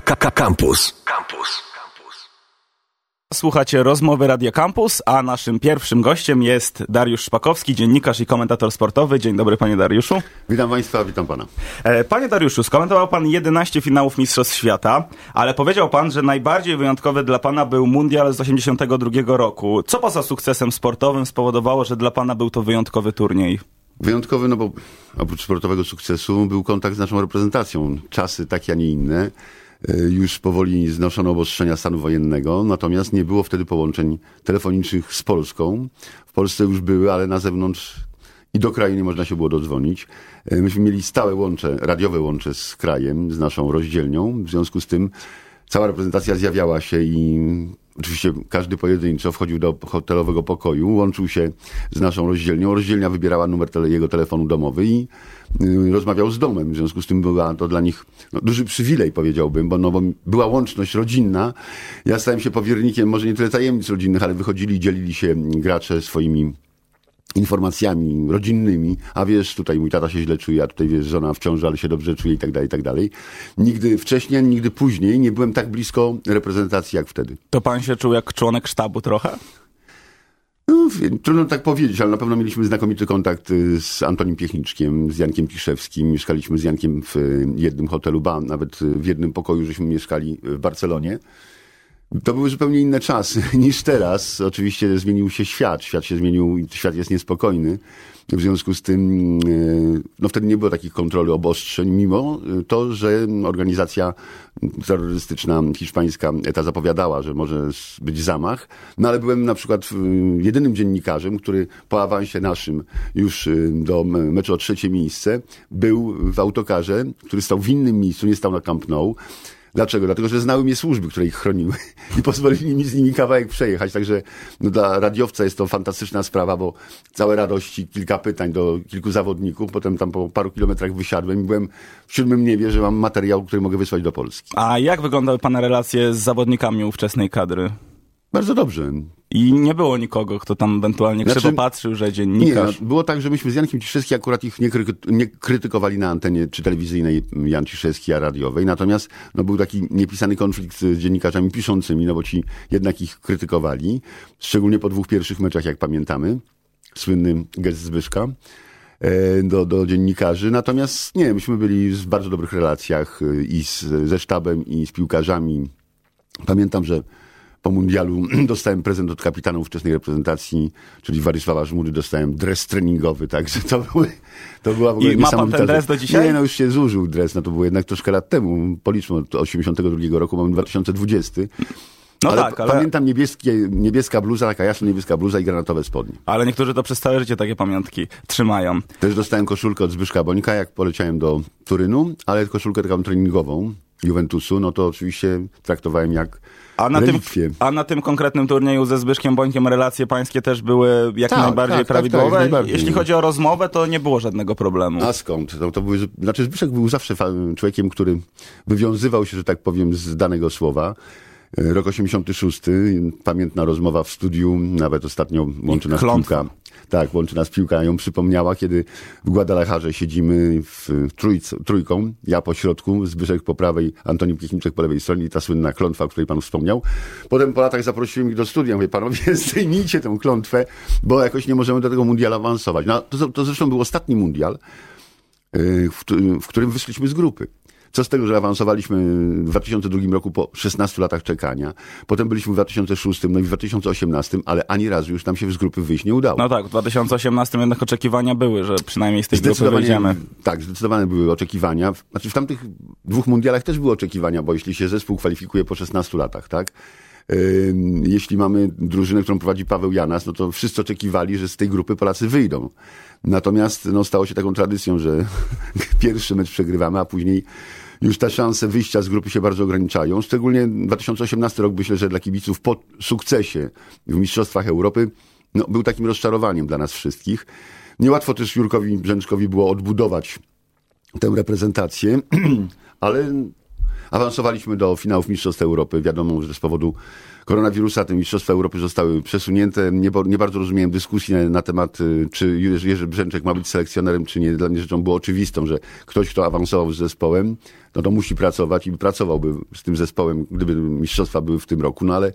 Campus. Campus. Słuchacie rozmowy Radia Campus, a naszym pierwszym gościem jest Dariusz Szpakowski, dziennikarz i komentator sportowy. Dzień dobry, panie Dariuszu. Witam państwa, witam pana. E, panie Dariuszu, skomentował pan 11 finałów Mistrzostw Świata, ale powiedział pan, że najbardziej wyjątkowy dla pana był Mundial z 82 roku. Co poza sukcesem sportowym spowodowało, że dla pana był to wyjątkowy turniej? Wyjątkowy, no bo oprócz sportowego sukcesu był kontakt z naszą reprezentacją. Czasy takie, a nie inne. E, już powoli znoszono obostrzenia stanu wojennego, natomiast nie było wtedy połączeń telefonicznych z Polską. W Polsce już były, ale na zewnątrz i do kraju nie można się było dodzwonić. E, myśmy mieli stałe łącze, radiowe łącze z krajem, z naszą rozdzielnią. W związku z tym cała reprezentacja zjawiała się i Oczywiście każdy pojedynczo wchodził do hotelowego pokoju, łączył się z naszą rozdzielnią. Rozdzielnia wybierała numer tele, jego telefonu domowy i rozmawiał z domem. W związku z tym była to dla nich no, duży przywilej, powiedziałbym, bo, no, bo była łączność rodzinna. Ja stałem się powiernikiem, może nie tyle tajemnic rodzinnych, ale wychodzili, dzielili się gracze swoimi informacjami rodzinnymi, a wiesz, tutaj mój tata się źle czuje, a tutaj wiesz, żona w ciąży, ale się dobrze czuje i tak dalej, i tak dalej. Nigdy wcześniej, nigdy później nie byłem tak blisko reprezentacji jak wtedy. To pan się czuł jak członek sztabu trochę? No, trudno tak powiedzieć, ale na pewno mieliśmy znakomity kontakt y, z Antonim Piechniczkiem, z Jankiem Piszewskim. Mieszkaliśmy z Jankiem w jednym hotelu, ba, nawet w jednym pokoju, żeśmy mieszkali w Barcelonie. To były zupełnie inne czasy niż teraz. Oczywiście zmienił się świat, świat się zmienił, świat jest niespokojny. W związku z tym, e, no wtedy nie było takich kontroli obostrzeń, mimo to, że organizacja terrorystyczna hiszpańska ta zapowiadała, że może być zamach. No ale byłem na przykład jedynym dziennikarzem, który po awansie naszym już e, do meczu o trzecie miejsce był w autokarze, który stał w innym miejscu, nie stał na Camp Nou Dlaczego? Dlatego, że znały mnie służby, które ich chroniły i pozwolili mi z nimi kawałek przejechać. Także no, dla radiowca jest to fantastyczna sprawa, bo całe radości, kilka pytań do kilku zawodników. Potem tam po paru kilometrach wysiadłem i byłem w siódmym niebie, że mam materiał, który mogę wysłać do Polski. A jak wyglądały Pana relacje z zawodnikami ówczesnej kadry? Bardzo dobrze. I nie było nikogo, kto tam ewentualnie krzywo znaczy, patrzył, że dziennikarz... Nie, no, było tak, że myśmy z Jankiem Ciszewskim akurat ich nie, nie, krytykowali na antenie czy telewizyjnej Jan Ciszewski, a radiowej. Natomiast no, był taki niepisany konflikt z dziennikarzami piszącymi, no bo ci jednak ich krytykowali. Szczególnie po dwóch pierwszych meczach, jak pamiętamy. Słynny gest Zbyszka e, do, do dziennikarzy. Natomiast nie, myśmy byli w bardzo dobrych relacjach e, i z, ze sztabem, i z piłkarzami. Pamiętam, że po mundialu dostałem prezent od kapitana ówczesnej reprezentacji, czyli Władysława Żmury, dostałem dres treningowy, także to, były, to była w ogóle I ma pan ten dres do dzisiaj? Nie, no już się zużył dres, no to było jednak troszkę lat temu, policzmy od 82 roku, mamy 2020. No ale tak, ale... Pamiętam niebieskie, niebieska bluza, taka jasno niebieska bluza i granatowe spodnie. Ale niektórzy to przez całe życie takie pamiątki trzymają. Też dostałem koszulkę od Zbyszka Bońka, jak poleciałem do Turynu, ale koszulkę taką treningową Juventusu, no to oczywiście traktowałem jak a na, tym, a na tym konkretnym turnieju ze Zbyszkiem Bońkiem relacje pańskie też były jak tak, najbardziej tak, tak prawidłowe? Tak, najbardziej. Jeśli chodzi o rozmowę, to nie było żadnego problemu. A skąd? To, to były, znaczy Zbyszek był zawsze człowiekiem, który wywiązywał się, że tak powiem, z danego słowa. Rok 86, pamiętna rozmowa w studiu, nawet ostatnio łączy nas piłka. Tak, łączy nas piłka, ją przypomniała, kiedy w Guadalajarze siedzimy w trójc, trójką, ja po środku, Zbyszek po prawej, Antoni Piechniczek po lewej stronie i ta słynna klątwa, o której pan wspomniał. Potem po latach zaprosiłem ich do studia, mówię, panowie, zdejmijcie tę klątwę, bo jakoś nie możemy do tego mundiala awansować. No, to, to zresztą był ostatni mundial, y, w, w którym wyszliśmy z grupy. Co z tego, że awansowaliśmy w 2002 roku po 16 latach czekania, potem byliśmy w 2006, no i w 2018, ale ani razu już nam się z grupy wyjść nie udało. No tak, w 2018 jednak oczekiwania były, że przynajmniej z tej grupy wyjdziemy. Tak, zdecydowane były oczekiwania. Znaczy w tamtych dwóch mundialach też były oczekiwania, bo jeśli się zespół kwalifikuje po 16 latach, tak? jeśli mamy drużynę, którą prowadzi Paweł Janas, no to wszyscy oczekiwali, że z tej grupy Polacy wyjdą. Natomiast no, stało się taką tradycją, że pierwszy mecz przegrywamy, a później już te szanse wyjścia z grupy się bardzo ograniczają. Szczególnie 2018 rok myślę, że dla kibiców po sukcesie w Mistrzostwach Europy no, był takim rozczarowaniem dla nas wszystkich. Niełatwo też Jurkowi Brzęczkowi było odbudować tę reprezentację, ale Awansowaliśmy do finałów Mistrzostw Europy. Wiadomo, że z powodu koronawirusa te Mistrzostwa Europy zostały przesunięte. Nie, nie bardzo rozumiałem dyskusji na, na, temat, y, czy Jerzy Brzęczek ma być selekcjonerem, czy nie. Dla mnie rzeczą było oczywistą, że ktoś, kto awansował z zespołem, no to musi pracować i pracowałby z tym zespołem, gdyby mistrzostwa były w tym roku, no ale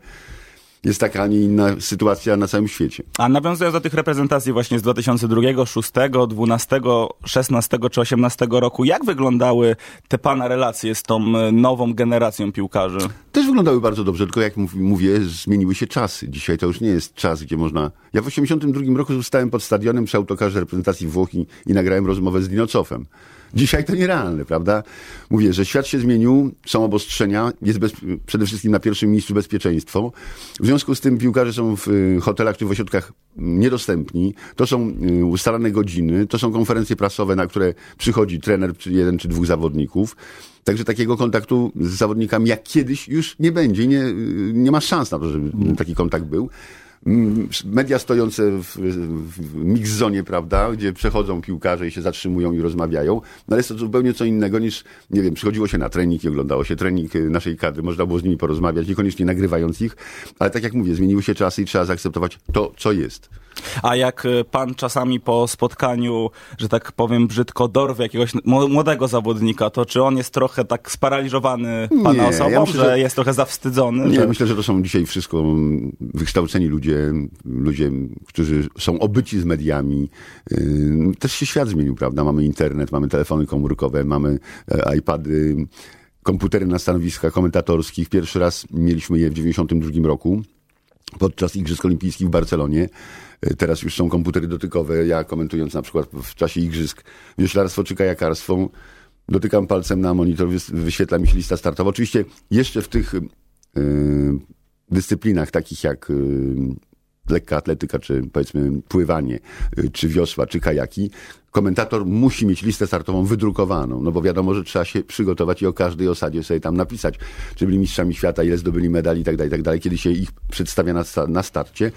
jest taka, a nie inna sytuacja na całym świecie. A nawiązując do tych reprezentacji właśnie z 2002, 2006, 2012, 16 czy 18 roku, jak wyglądały te pana relacje z tą e, nową generacją piłkarzy? Też wyglądały bardzo dobrze, tylko jak mówię, zmieniły się czasy. Dzisiaj to już nie jest czas, gdzie można... Ja w 82 roku zostałem pod stadionem przy autokarze reprezentacji Włoch i, i nagrałem rozmowę z Dinocofem. Dzisiaj to nierealne, prawda? Mówię, że świat się zmienił, są obostrzenia, jest bez, przede wszystkim na pierwszym miejscu bezpieczeństwo. W związku z tym piłkarze są w y, hotelach czy w ośrodkach niedostępni, to są y, ustalane godziny, to są konferencje prasowe, na które przychodzi trener, czy jeden czy dwóch zawodników. Także takiego kontaktu z zawodnikami jak kiedyś już nie będzie. Nie, y, nie ma szans na to, żeby taki kontakt był media stojące w, w prawda, gdzie przechodzą piłkarze i się zatrzymują i rozmawiają, no ale jest to zupełnie co innego niż, nie wiem, przychodziło się na trening i oglądało się trening y, naszej kadry, można było z nimi porozmawiać, niekoniecznie nagrywając ich, ale tak jak mówię, zmieniły się czasy i trzeba zaakceptować to, co jest. A jak y, pan czasami po spotkaniu, że tak powiem brzydko, dorwie jakiegoś młodego zawodnika, to czy on jest trochę tak sparaliżowany pana nie, osobą, ja myślę, że jest trochę zawstydzony? Nie, że... myślę, że to są dzisiaj wszystko wykształceni ludzie, ludzie, którzy są obyci z mediami. Y, też się świat zmienił, prawda? Mamy internet, mamy telefony komórkowe, mamy e, iPady, komputery na stanowiskach komentatorskich. Pierwszy raz mieliśmy je w 92 roku podczas Igrzysk Olimpijskich w Barcelonie. E, teraz już są komputery dotykowe. Ja komentując na przykład w czasie Igrzysk wioślarstwo czy kajakarstwo, dotykam palcem na monitor, wyświetla mi się lista startowa. Oczywiście jeszcze w tych yy, dyscyplinach takich jak yy, lekka atletyka, czy powiedzmy pływanie, yy, czy wiosła, czy kajaki, komentator musi mieć listę startową wydrukowaną, no bo wiadomo, że trzeba się przygotować i o każdej osadzie sobie tam napisać, czy byli mistrzami świata, ile zdobyli medali i tak dalej, tak dalej, kiedy się ich przedstawia na, na starcie.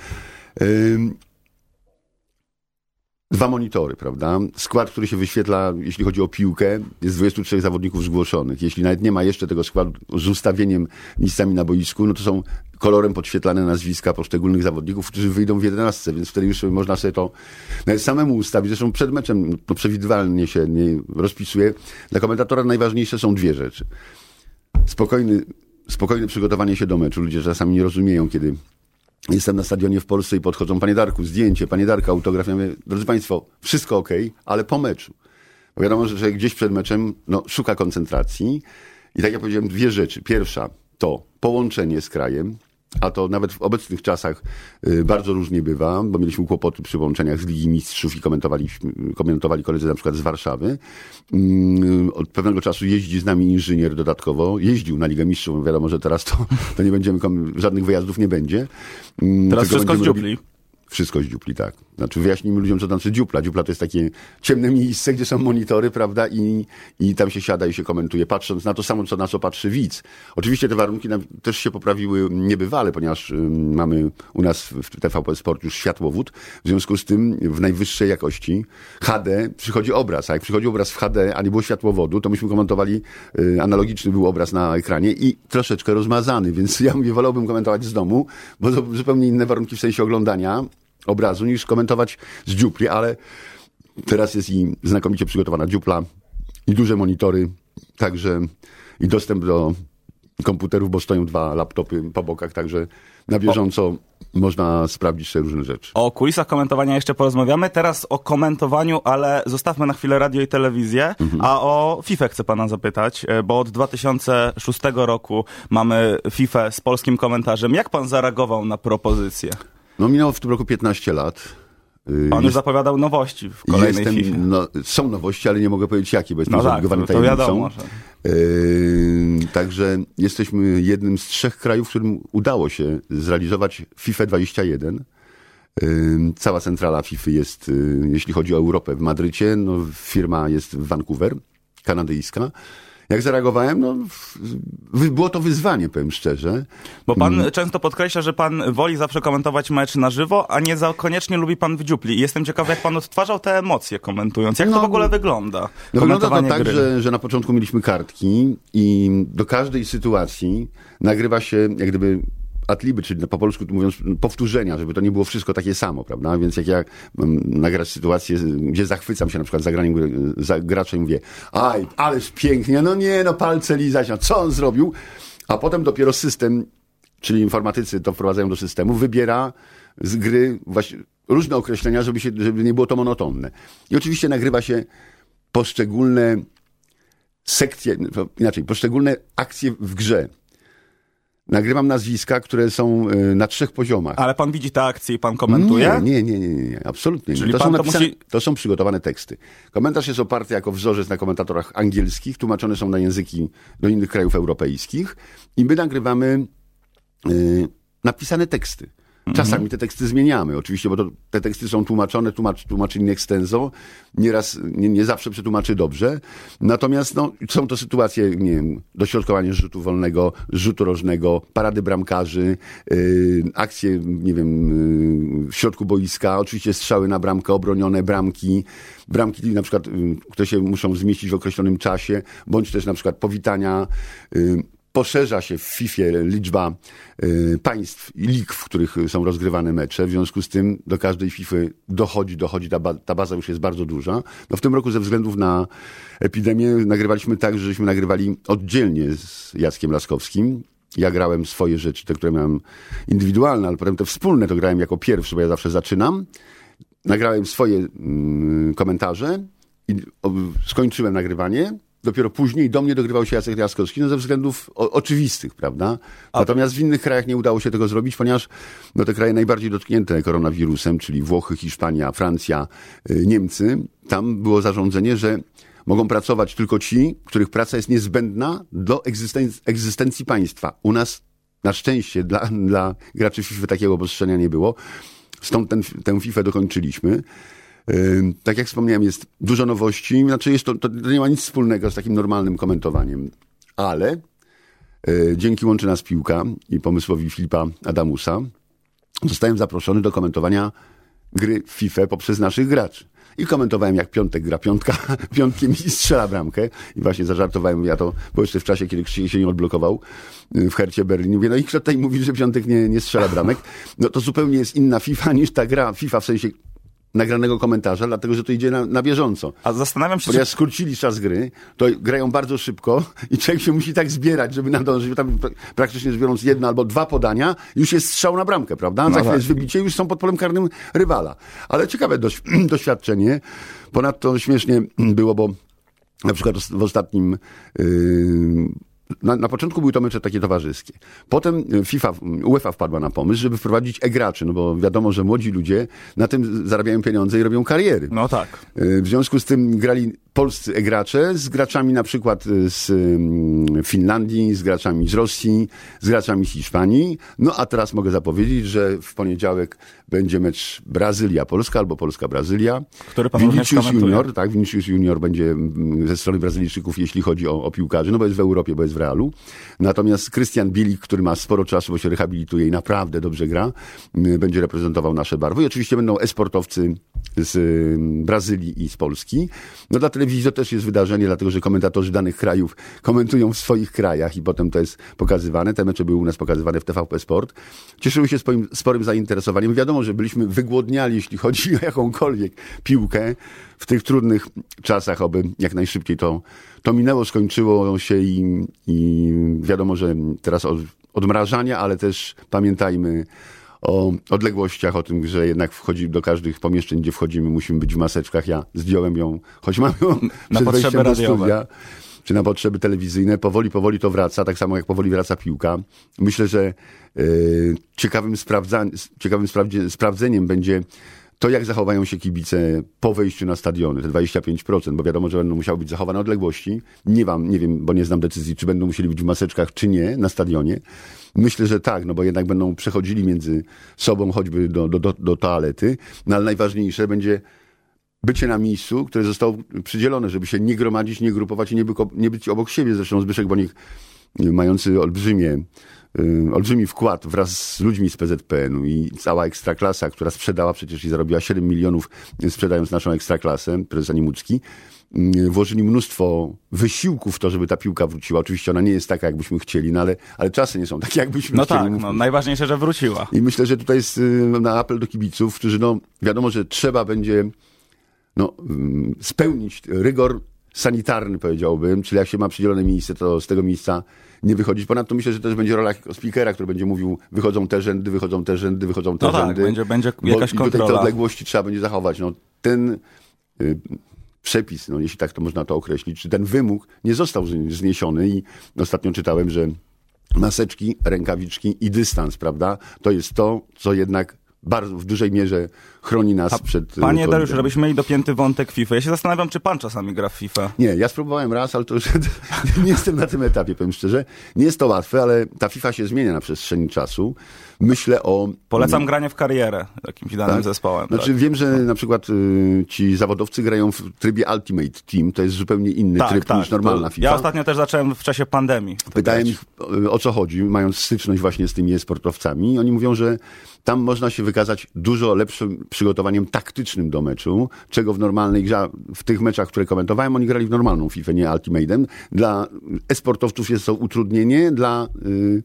Dwa monitory, prawda? Skład, który się wyświetla, jeśli chodzi o piłkę, jest 23 zawodników zgłoszonych. Jeśli nawet nie ma jeszcze tego składu z ustawieniem miejscami na boisku, no to są kolorem podświetlane nazwiska poszczególnych zawodników, którzy wyjdą w 11, więc wtedy już można sobie to samemu ustawić. Zresztą przed meczem to przewidywalnie się nie rozpisuje. Dla komentatora najważniejsze są dwie rzeczy. Spokojny, spokojne przygotowanie się do meczu. Ludzie czasami nie rozumieją, kiedy Jestem na stadionie w Polsce i podchodzą, panie Darku, zdjęcie, panie Darka, autograf. Ja mówię, drodzy państwo, wszystko ok, ale po meczu. Bo wiadomo, że gdzieś przed meczem no, szuka koncentracji. I tak jak powiedziałem, dwie rzeczy. Pierwsza to połączenie z krajem, a to nawet w obecnych czasach y, bardzo różnie bywa, bo mieliśmy kłopoty przy łączeniach z Ligi Mistrzów i komentowali, komentowali koledzy na przykład z Warszawy. Mm, od pewnego czasu jeździ z nami inżynier dodatkowo. Jeździł na Ligę Mistrzów. Wiadomo, że teraz to, to nie będziemy, żadnych wyjazdów nie będzie. Mm, teraz wszystko z dziupli. Wszystko z dziupli, tak. Znaczy wyjaśnijmy ludziom, co to znaczy dziupla. Dziupla to jest takie ciemne miejsce, gdzie są monitory, prawda, i, i tam się siada i się komentuje, patrząc na to samo, co na co patrzy widz. Oczywiście te warunki też się poprawiły niebywale, ponieważ mamy u nas w TVP Sport już światłowód, w związku z tym w najwyższej jakości HD przychodzi obraz, a jak przychodzi obraz w HD, a nie było światłowodu, to myśmy komentowali, y, analogiczny był obraz na ekranie i troszeczkę rozmazany, więc ja mówię, wolałbym komentować z domu, bo zupełnie inne warunki w sensie oglądania, obrazu niż komentować z dziupli, ale teraz jest i znakomicie przygotowana dziupla i duże monitory, także i dostęp do komputerów, bo stoją dwa laptopy po bokach, także na bieżąco o. można sprawdzić sobie różne rzeczy. O kulisach komentowania jeszcze porozmawiamy. Teraz o komentowaniu, ale zostawmy na chwilę radio i telewizję, mhm. a o FIFA chcę pana zapytać, e, bo od 2006 roku mamy FIFA z polskim komentarzem. Jak pan zareagował na propozycję? No minęło w tym roku 15 lat. Y, Pan już zapowiadał nowości w kolejnej jestem, FIFA. No, są nowości, ale nie mogę powiedzieć jakie, bo jestem no tak, to, to wiadomo. Że... Yy, także jesteśmy jednym z trzech krajów, w którym udało się zrealizować FIFA 21. Yy, cała centrala FIFA jest, yy, jeśli chodzi o Europę, w Madrycie. No, firma jest w Vancouver, kanadyjska. Jak zareagowałem? No, było to wyzwanie, powiem szczerze. Bo pan Mm. często podkreśla, że pan woli zawsze komentować mecz na żywo, a nie za koniecznie lubi pan w dziupli. I Jestem ciekaw, jak pan odtwarzał te emocje komentując. Jak to No, w ogóle wygląda? No wygląda to tak, że, że na początku mieliśmy kartki i do każdej sytuacji nagrywa się jak gdyby atliby, czyli po polsku mówiąc powtórzenia, żeby to nie było wszystko takie samo, prawda? Więc jak ja mam nagrać sytuację, gdzie zachwycam się na przykład zagraniem za gracza i mówię, aj, ależ pięknie, no nie, no palce lizać, no co on zrobił? A potem dopiero system, czyli informatycy to wprowadzają do systemu, wybiera z gry właśnie różne określenia, żeby, się, żeby nie było to monotonne. I oczywiście nagrywa się poszczególne sekcje, no, inaczej, poszczególne akcje w grze. Nagrywam nazwiska, które są y, na trzech poziomach. Ale pan widzi te akcje i pan komentuje? Nie, nie, nie, nie, nie absolutnie. nie. To, są to napisane, musi- to są przygotowane teksty. Komentarz jest oparty jako wzorzec na komentatorach angielskich, tłumaczone są na języki do innych krajów europejskich i my nagrywamy y, napisane teksty. Czasami te teksty zmieniamy, oczywiście, bo to, te teksty są tłumaczone, tłumacz, tłumaczy in extenso, nieraz, nie, nie zawsze przetłumaczy dobrze. Natomiast no, są to sytuacje, nie wiem, dośrodkowanie rzutu wolnego, rzutu rożnego, parady bramkarzy, yy, akcje, nie wiem, yy, w środku boiska, oczywiście strzały na bramkę, obronione bramki, bramki na przykład, yy, które się muszą zmieścić w określonym czasie, bądź też na przykład powitania, yy, poszerza się w FIFA liczba y, państw i lig, w których są rozgrywane mecze. W związku z tym do każdej FIFA dochodzi, dochodzi, ta, ba ta baza już jest bardzo duża. No w tym roku ze względów na epidemię nagrywaliśmy tak, że żeśmy nagrywali oddzielnie z Jackiem Laskowskim. Ja grałem swoje rzeczy, te, które miałem indywidualne, ale potem te wspólne to grałem jako pierwszy, bo ja zawsze zaczynam. Nagrałem swoje mm, komentarze i skończyłem nagrywanie. Dopiero później do mnie dogrywał się Jacek Jaskowski, no ze względów o, oczywistych, prawda? Natomiast w innych krajach nie udało się tego zrobić, ponieważ no, te kraje najbardziej dotknięte koronawirusem, czyli Włochy, Hiszpania, Francja, y, Niemcy, tam było zarządzenie, że mogą pracować tylko ci, których praca jest niezbędna do egzystenc- egzystencji państwa. U nas na szczęście dla, dla graczy FIFA takiego obostrzenia nie było. Stąd ten, tę FIFA dokończyliśmy. Tak jak wspomniałem, jest dużo nowości. Znaczy jest to, to nie ma nic wspólnego z takim normalnym komentowaniem. Ale yy, dzięki Łączy Nas Piłka i pomysłowi Filipa Adamusa zostałem zaproszony do komentowania gry FIFA poprzez naszych graczy. I komentowałem, jak Piątek gra piątka, piątkiem i strzela bramkę. I właśnie zażartowałem, ja to, bo jeszcze w czasie, kiedy Krzysiek się nie odblokował y, w Hercie Berlin, mówię, no i kto tutaj mówi, że Piątek nie, nie strzela bramek? No to zupełnie jest inna FIFA niż ta gra FIFA w sensie nagranego komentarza, dlatego, że to idzie na, na bieżąco. A zastanawiam się, czy Ponieważ skrócili czas gry, to grają bardzo szybko i człowiek się musi tak zbierać, żeby nadążyć. Tam pra- praktycznie biorąc jedno albo dwa podania, już jest strzał na bramkę, prawda? Za No chwilę tak. jest wybicie, już są pod polem karnym rywala. Ale ciekawe dość, doświadczenie. Ponadto śmiesznie było, bo na przykład w ostatnim... Yy, na, na początku były to mecze takie towarzyskie. Potem y, FIFA, UEFA wpadła na pomysł, żeby wprowadzić e-graczy, no bo wiadomo, że młodzi ludzie na tym zarabiają pieniądze i robią kariery. No tak. Y, W związku z tym grali polscy e-gracze z graczami na przykład y, z ym, Finlandii, z graczami z Rosji, z graczami z Hiszpanii. No a teraz mogę zapowiedzieć, że w poniedziałek będzie mecz Brazylia-Polska albo Polska-Brazylia. Który pan Vinicius. Junior, tak, Vinicius Junior będzie mm, ze strony Brazylijczyków, jeśli chodzi o, o piłkarzy, no bo jest w Europie, bo jest Realu. Natomiast Christian Bielik, który ma sporo czasu, bo się rehabilituje i naprawdę dobrze gra, y, będzie reprezentował nasze barwy. I oczywiście będą esportowcy z y, Brazylii i z Polski. No dla telewizji to też jest wydarzenie, dlatego że komentatorzy danych krajów komentują w swoich krajach i potem to jest pokazywane. Te mecze były u nas pokazywane w TVP Sport. Cieszyły się swoim sporym zainteresowaniem. Wiadomo, że byliśmy wygłodniali, jeśli chodzi o jakąkolwiek piłkę w tych trudnych czasach, oby jak najszybciej to, to minęło, skończyło się i, i wiadomo, że teraz od, odmrażania, ale też pamiętajmy o odległościach, o tym, że jednak wchodzi do każdych pomieszczeń, gdzie wchodzimy, musimy być w maseczkach. Ja zdjąłem ją, choć mamy ją Na przed potrzeby radiowe. studia, czy na potrzeby telewizyjne. Powoli, powoli to wraca, tak samo jak powoli wraca piłka. Myślę, że e, ciekawym, ciekawym sprawdzeniem będzie to, jak zachowają się kibice po wejściu na stadiony, te 25%, bo wiadomo, że będą musiały być zachowane odległości. Nie wam, nie wiem, bo nie znam decyzji, czy będą musieli być w maseczkach, czy nie na stadionie. Myślę, że tak, no bo jednak będą przechodzili między sobą choćby do, do, do, do toalety, no ale najważniejsze będzie bycie na miejscu, które zostało przydzielone, żeby się nie gromadzić, nie grupować i nie, by, nie być obok siebie. Zresztą Zbyszek Bonik, mający olbrzymie olbrzymi wkład wraz z ludźmi z PZPN-u i cała ekstraklasa, która sprzedała przecież i zarobiła 7 milionów sprzedając naszą ekstraklasę, prezes Animucki, y, włożyli mnóstwo wysiłków w to, żeby ta piłka wróciła. Oczywiście ona nie jest taka, jakbyśmy chcieli, no ale, ale czasy nie są takie, jakbyśmy no chcieli. Tak, no najważniejsze, że wróciła. I myślę, że tutaj jest y, na apel do kibiców, którzy no wiadomo, że trzeba będzie no, spełnić rygor sanitarny, powiedziałbym, czyli jak się ma przydzielone miejsce, to z tego miejsca nie wychodzić. Ponadto myślę, że też będzie rola speakera, który będzie mówił, wychodzą te rzędy, wychodzą te rzędy, wychodzą te no rzędy. Tak, będzie, będzie jakaś bo, kontrola. I tutaj te odległości trzeba będzie zachować. No, ten y, przepis, no, jeśli tak to można to określić, czy ten wymóg nie został zniesiony i ostatnio czytałem, że maseczki, rękawiczki i dystans, prawda? To jest to, co jednak bardzo w dużej mierze chroni nas A przed... Y, panie Dariusz, żebyśmy mieli dopięty wątek FIFA. Ja się zastanawiam, czy pan czasami gra w FIFA. Nie, ja spróbowałem raz, ale to już nie jestem na tym etapie, powiem szczerze. Nie jest to łatwe, ale ta FIFA się zmienia na przestrzeni czasu. Myślę o... Polecam granie w karierę jakimś danym tak? zespołem. Znaczy tak. wiem, że na przykład y, ci zawodowcy grają w trybie Ultimate Team, to jest zupełnie inny tak, tryb tak, niż normalna FIFA. Ja ostatnio też zacząłem w czasie pandemii. Pytałem ich o co chodzi, mając styczność właśnie z tymi sportowcami. Oni mówią, że tam można się wykazać dużo lepszym przygotowaniem taktycznym do meczu, czego w normalnej grze, w tych meczach, które komentowałem, oni grali w normalną FIFA, nie Ultimate'em. Dla esportowców jest to utrudnienie, dla... Yy,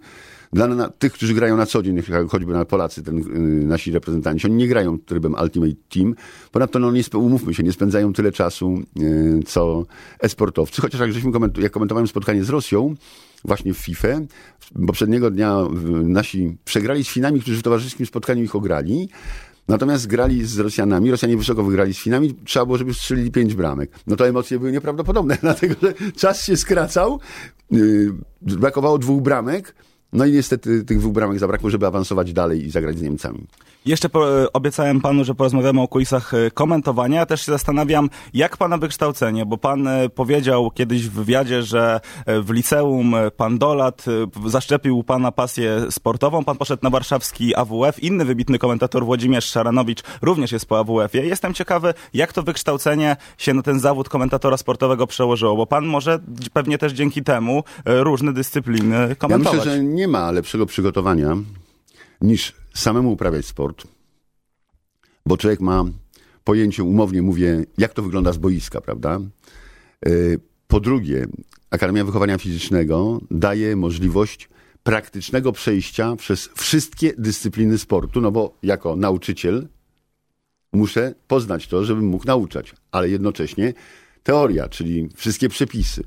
dla na, tych, którzy grają na co dzień, choćby na Polacy, ten, yy, nasi reprezentanci, oni nie grają trybem Ultimate Team. Ponadto, no, nie, umówmy się, nie spędzają tyle czasu, yy, co esportowcy. Chociaż jak, żeśmy komentu, jak komentowałem spotkanie z Rosją, właśnie w FIFA. Poprzedniego dnia nasi przegrali z Finami, którzy w towarzyskim spotkaniu ich ograli. Natomiast grali z Rosjanami, Rosjanie wysoko wygrali z Finami, trzeba było, żeby strzelili pięć bramek. No to emocje były nieprawdopodobne, dlatego że czas się skracał, yy, brakowało dwóch bramek, no i niestety tych dwóch bramek zabrakło, żeby awansować dalej i zagrać z Niemcami. Jeszcze po, e, obiecałem panu, że porozmawiamy o kulisach e, komentowania. Ja też się zastanawiam, jak pana wykształcenie, bo pan e, powiedział kiedyś w wywiadzie, że w liceum pan Dolat zaszczepił pana pasję sportową. Pan poszedł na warszawski AWF. Inny wybitny komentator Włodzimierz Szaranowicz również jest po AWF-ie. Jestem ciekawy, jak to wykształcenie się na ten zawód komentatora sportowego przełożyło, bo pan może pewnie też dzięki temu różne dyscypliny komentować. Ja myślę, że nie ma lepszego przygotowania niż samemu uprawiać sport, bo człowiek ma pojęcie, umownie mówię, jak to wygląda z boiska, prawda? E, po drugie, Akademia Wychowania Fizycznego daje możliwość praktycznego przejścia przez wszystkie dyscypliny sportu, no bo jako nauczyciel muszę poznać to, żebym mógł nauczać, ale jednocześnie teoria, czyli wszystkie przepisy.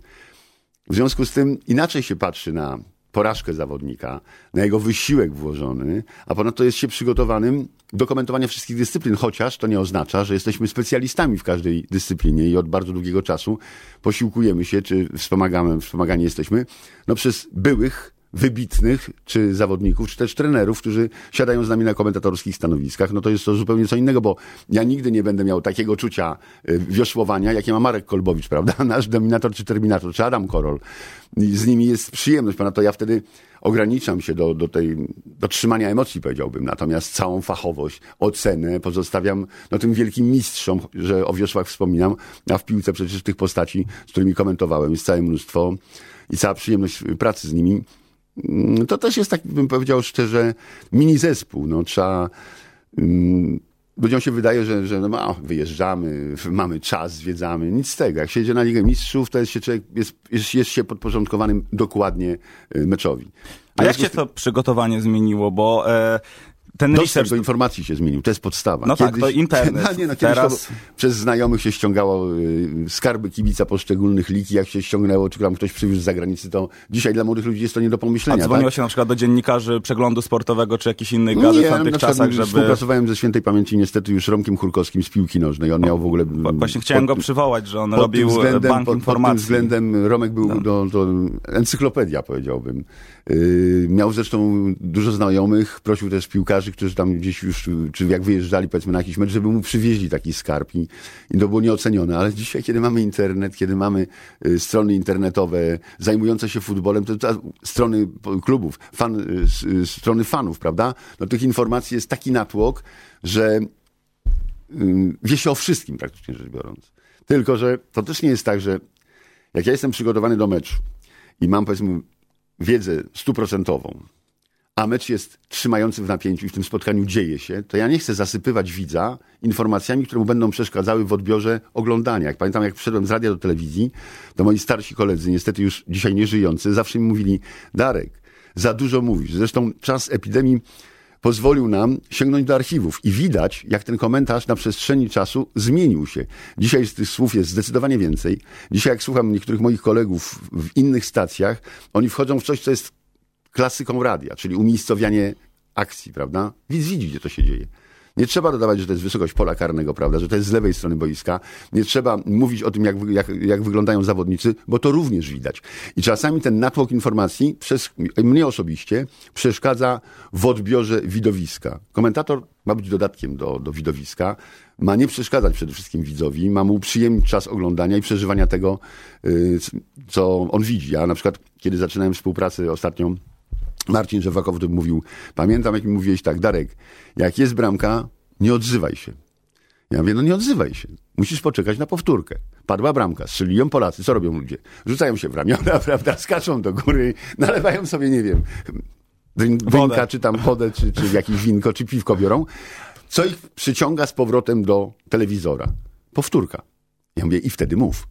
W związku z tym inaczej się patrzy na porażkę zawodnika, na jego wysiłek włożony, a ponadto jest się przygotowanym do komentowania wszystkich dyscyplin, chociaż to nie oznacza, że jesteśmy specjalistami w każdej dyscyplinie i od bardzo długiego czasu posiłkujemy się, czy wspomagamy, wspomagani jesteśmy, no przez byłych wybitnych, czy zawodników, czy też trenerów, którzy siadają z nami na komentatorskich stanowiskach, no to jest to zupełnie co innego, bo ja nigdy nie będę miał takiego czucia y, wiosłowania, jakie ma Marek Kolbowicz, prawda? Nasz dominator czy terminator, czy Adam Korol. Z nimi jest przyjemność, ponadto ja wtedy ograniczam się do, do tej, do trzymania emocji, powiedziałbym. Natomiast całą fachowość, ocenę pozostawiam no, tym wielkim mistrzom, że o wiosłach wspominam, a w piłce przecież tych postaci, z którymi komentowałem, jest całe mnóstwo i cała przyjemność pracy z nimi to też jest tak, bym powiedział szczerze, mini zespół. No, trzeba. Um, ludziom się wydaje, że, że no, wyjeżdżamy, mamy czas, zwiedzamy. Nic z tego. Jak się jedzie na Ligę Mistrzów, to jest się człowiek, jest, jest, jest się podporządkowanym dokładnie y, meczowi. A jak się to przygotowanie zmieniło? Bo e, ten Dostęp research... do informacji się zmienił, to jest podstawa. No kiedyś, tak, to internet. No, nie, no, Teraz... przez znajomych się ściągało y, skarby kibica poszczególnych lig jak się ściągnęło, czy tam ktoś przywiózł z zagranicy, to dzisiaj dla młodych ludzi jest to nie do pomyślenia. A dzwoniło tak? się na przykład do dziennikarzy przeglądu sportowego, czy jakichś innych gazet nie, w tamtych czasach, żeby... współpracowałem ze świętej pamięci niestety już Romkiem Chórkowskim z piłki nożnej. On miał w ogóle... Właśnie chciałem pod, go przywołać, że on robił względem, bank pod, informacji. Pod tym względem Romek był no. do, do encyklopedia, powiedziałbym. Yy, miał zresztą dużo znajomych, prosił też piłkarzy, którzy tam gdzieś już, czy jak wyjeżdżali powiedzmy na jakiś mecz, żeby mu przywieźli taki skarb i, i to było nieocenione. Ale dzisiaj, kiedy mamy internet, kiedy mamy y, strony internetowe zajmujące się futbolem, to, to strony klubów, fan, y, y, strony fanów, prawda? No tych informacji jest taki natłok, że wie się o wszystkim praktycznie rzecz biorąc. Tylko, że to też nie jest tak, że jak ja jestem przygotowany do meczu i mam powiedzmy wiedzę stuprocentową, a mecz jest trzymający w napięciu i w tym spotkaniu dzieje się, to ja nie chcę zasypywać widza informacjami, które mu będą przeszkadzały w odbiorze oglądania. Jak pamiętam, jak przyszedłem z radia do telewizji, to moi starsi koledzy, niestety już dzisiaj nie żyjący, zawsze mi mówili, Darek, za dużo mówisz. Zresztą czas epidemii pozwolił nam sięgnąć do archiwów i widać, jak ten komentarz na przestrzeni czasu zmienił się. Dzisiaj z tych słów jest zdecydowanie więcej. Dzisiaj, jak słucham niektórych moich kolegów w innych stacjach, oni wchodzą w coś, co jest klasyką radia, czyli umiejscowianie akcji, prawda? Widz widzi, gdzie to się dzieje. Nie trzeba dodawać, że to jest wysokość pola karnego, prawda, że to jest z lewej strony boiska. Nie trzeba mówić o tym, jak, jak, jak wyglądają zawodnicy, bo to również widać. I czasami ten natłok informacji, przez mnie osobiście, przeszkadza w odbiorze widowiska. Komentator ma być dodatkiem do, do widowiska, ma nie przeszkadzać przede wszystkim widzowi, ma mu uprzyjemnić czas oglądania i przeżywania tego, yy, co on widzi. Ja na przykład, kiedy zaczynałem współpracę ostatnią Marcin Żewakow to mówił, pamiętam jak mi mówiłeś tak, Darek, jak jest bramka, nie odzywaj się. Ja mówię, no nie odzywaj się. Musisz poczekać na powtórkę. Padła bramka, strzeli ją Polacy. Co robią ludzie? Rzucają się w ramiona, prawda? Skaczą do góry, nalewają sobie, nie wiem, drinka, czy tam wodę, czy, czy jakieś winko, czy piwko biorą. Co ich przyciąga z powrotem do telewizora? Powtórka. Ja mówię, i wtedy mów,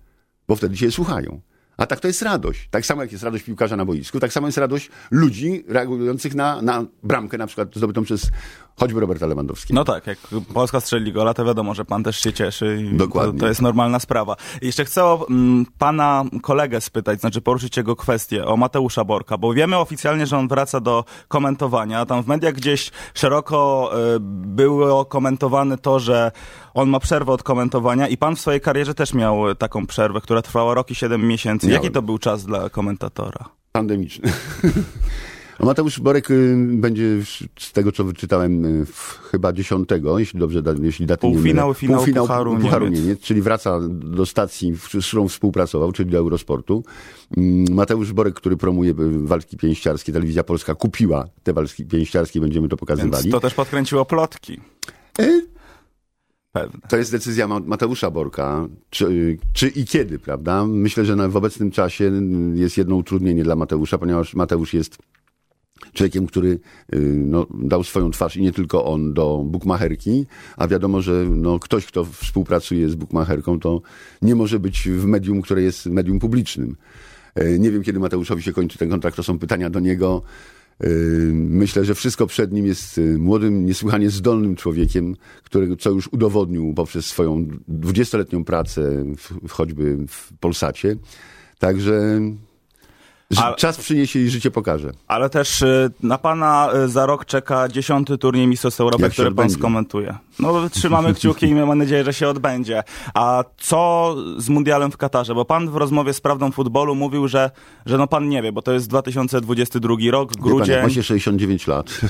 bo wtedy się słuchają. A tak to jest radość. Tak samo jak jest radość piłkarza na boisku, tak samo jest radość ludzi reagujących na, na bramkę na przykład zdobytą przez choćby Roberta Lewandowskiego. No tak, jak Polska strzeli gola, to wiadomo, że pan też się cieszy. Dokładnie. To, to, jest normalna sprawa. Jeszcze chcę m, pana kolegę spytać, znaczy poruszyć jego kwestię, o Mateusza Borka, bo wiemy oficjalnie, że on wraca do komentowania. Tam w mediach gdzieś szeroko y, było komentowane to, że on ma przerwę od komentowania i pan w swojej karierze też miał taką przerwę, która trwała rok i 7 miesięcy. Jaki to był czas dla komentatora? Pandemiczny. A Mateusz Borek y, będzie z tego, co wyczytałem, y, chyba dziesiątego, jeśli dobrze, jeśli daty Półfinał, nie finał Półfinał Pucharu, Pucharu Niemiec. Niemiec. Czyli wraca do stacji, z którą współpracował, czyli do Eurosportu. Mm, Mateusz Borek, który promuje y, walki pięściarskie, Telewizja Polska kupiła te walki pięściarskie, będziemy to pokazywali. Więc to też podkręciło plotki. Pewne. To jest decyzja Mateusza Borka, czy, czy, i kiedy, prawda? Myślę, że w obecnym czasie jest jedno utrudnienie dla Mateusza, ponieważ Mateusz jest człowiekiem, który y, no, dał swoją twarz i nie tylko on do bukmacherki, a wiadomo, że no, ktoś, kto współpracuje z bukmacherką, to nie może być w medium, które jest medium publicznym. E, nie wiem, kiedy Mateuszowi się kończy ten kontrakt, to są pytania do niego. E, myślę, że wszystko przed nim jest y, młodym, niesłychanie zdolnym człowiekiem, który, co już udowodnił poprzez swoją dwudziestoletnią pracę w, choćby w Polsacie. Także ale, Czas przyniesie i życie pokaże. Ale też y, na pana y, za rok czeka dziesiąty turniej Mistrzostw Europy, który pan odbędzie? skomentuje. No trzymamy kciuki i mamy nadzieję, że się odbędzie. A co z Mundialem w Katarze? Bo pan w rozmowie z Prawdą Futbolu mówił, że, że no pan nie wie, bo to jest 2022 rok, grudzień. Pan, ma się 69 lat.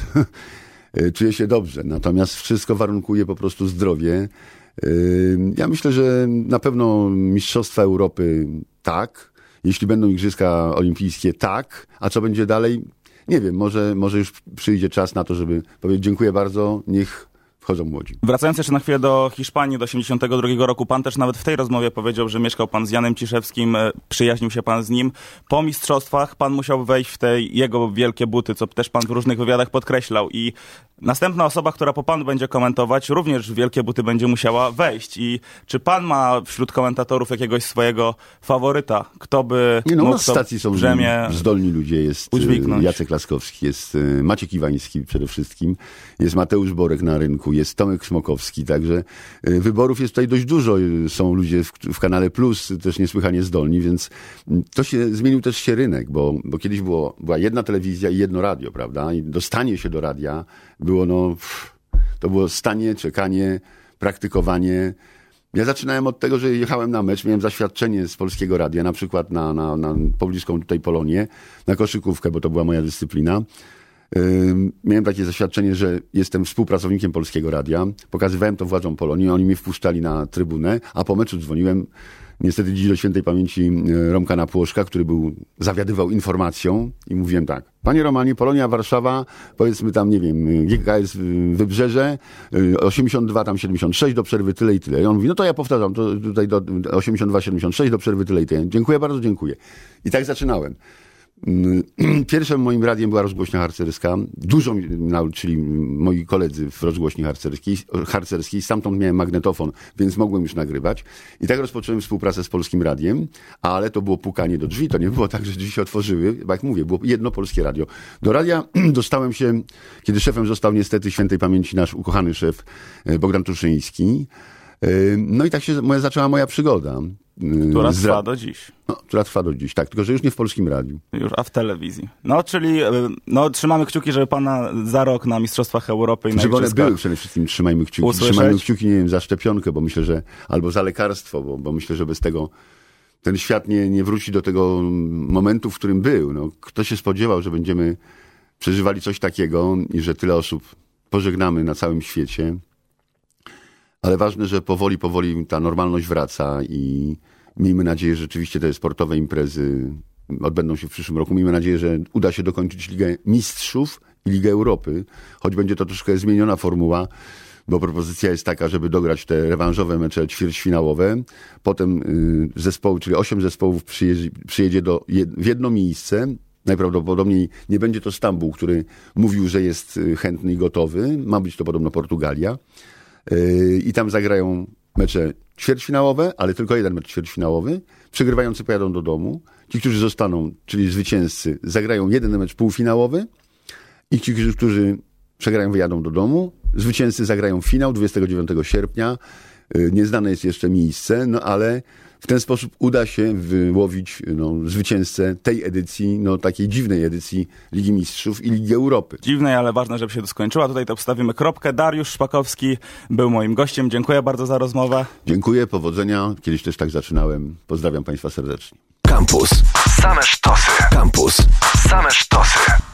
Czuję się dobrze, natomiast wszystko warunkuje po prostu zdrowie. Ja myślę, że na pewno Mistrzostwa Europy tak, jeśli będą Igrzyska Olimpijskie, tak. A co będzie dalej? Nie wiem, może, może już przyjdzie czas na to, żeby powiedzieć dziękuję bardzo, niech wchodzą młodzi. Wracając jeszcze na chwilę do Hiszpanii, do 82 roku, pan też nawet w tej rozmowie powiedział, że mieszkał pan z Janem Ciszewskim, e, przyjaźnił się pan z nim. Po mistrzostwach pan musiał wejść w te jego wielkie buty, co też pan w różnych wywiadach podkreślał i następna osoba, która po panu będzie komentować, również w wielkie buty będzie musiała wejść. I czy pan ma wśród komentatorów jakiegoś swojego faworyta? Kto by Nie no, mógł na stacji są brzemię zdolni ludzie. Jest e, udźwignąć. Jacek Laskowski, jest e, Maciek Iwański przede wszystkim, jest Mateusz Borek na rynku, jest Tomek Smokowski, także y, wyborów jest tutaj dość dużo. Są ludzie w, w kanale Plus też niesłychanie zdolni, więc to się zmienił też się rynek, bo, bo kiedyś było, była jedna telewizja i jedno radio, prawda? I dostanie się do radia było no, to było stanie, czekanie, praktykowanie. Ja zaczynałem od tego, że jechałem na mecz, miałem zaświadczenie z polskiego radia, na przykład na, na, na pobliską tutaj Polonię, na koszykówkę, bo to była moja dyscyplina. Miałem takie zaświadczenie, że jestem współpracownikiem Polskiego Radia. Pokazywałem to władzom Polonii, oni mnie wpuszczali na trybunę, a po meczu dzwoniłem niestety dziś do świętej pamięci Romka Napłoszka, który był, zawiadywał informacją i mówiłem tak. Panie Romanie, Polonia Warszawa, powiedzmy tam, nie wiem, GKS Wybrzeże, y, 82, tam 76, do przerwy tyle i tyle. I on mówi, no to ja powtarzam, to tutaj do 82, 76, do przerwy tyle i tyle. Dziękuję bardzo, dziękuję. I tak zaczynałem. Mm, Pierwszym moim radiem była rozgłośnia harcerska. Dużo mi nauczyli moi koledzy w rozgłośni harcerskiej. harcerskiej. Stamtąd miałem magnetofon, więc mogłem już nagrywać. I tak rozpocząłem współpracę z Polskim Radiem, ale to było pukanie do drzwi. To nie było tak, że drzwi się otworzyły. Jak mówię, było jedno polskie radio. Do radia dostałem się, kiedy szefem został niestety świętej pamięci nasz ukochany szef e, Bogdan Tuszyński. E, No i tak się moja, zaczęła moja przygoda. E, Która z trwa do dziś. no, która trwa do dziś, tak, tylko że już nie w Polskim Radiu. Już, a w telewizji. No, czyli y, no, trzymamy kciuki, żeby pana za rok na Mistrzostwach Europy i na Żeby one były przede wszystkim, trzymajmy kciuki. Usłyszeć? Trzymajmy kciuki, nie wiem, za szczepionkę, bo myślę, że, albo za lekarstwo, bo, bo myślę, że bez tego ten świat nie, nie wróci do tego momentu, w którym był. No, kto się spodziewał, że będziemy przeżywali coś takiego i że tyle osób pożegnamy na całym świecie. Ale ważne, że powoli, powoli ta normalność wraca i miejmy nadzieję, że rzeczywiście te sportowe imprezy odbędą się w przyszłym roku. Miejmy nadzieję, że uda się dokończyć Ligę Mistrzów i Ligę Europy, choć będzie to troszkę zmieniona formuła, bo propozycja jest taka, żeby dograć te rewanżowe mecze ćwierćfinałowe. Potem y, zespoły, czyli osiem zespołów przyjedzie, przyjedzie do, w jedno miejsce. Najprawdopodobniej nie będzie to Stambuł, który mówił, że jest y, chętny i gotowy. Ma być to podobno Portugalia. Yy, i tam zagrają mecze ćwierćfinałowe, ale tylko jeden mecz ćwierćfinałowy. Przegrywający pojadą do domu. Ci, którzy zostaną, czyli zwycięzcy, zagrają jeden mecz półfinałowy i ci, którzy- przegrają, wyjadą do domu. Zwycięzcy zagrają finał 29 sierpnia. Yy, Nieznane jest jeszcze miejsce, no ale w ten sposób uda się wyłowić no, zwycięzcę tej edycji, no takiej dziwnej edycji Ligi Mistrzów i Ligi Europy. Dziwnej, ale ważne, żeby się to skończyła. Tutaj to postawimy kropkę. Dariusz Szpakowski był moim gościem. Dziękuję bardzo za rozmowę. Dziękuję, powodzenia. Kiedyś też tak zaczynałem. Pozdrawiam Państwa serdecznie. Campus. Same sztosy. Campus. Same sztosy.